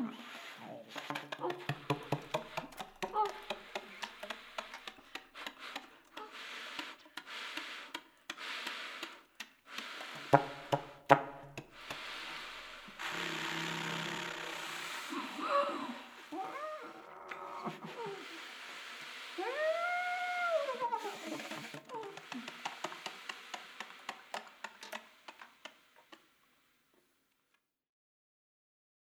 truth.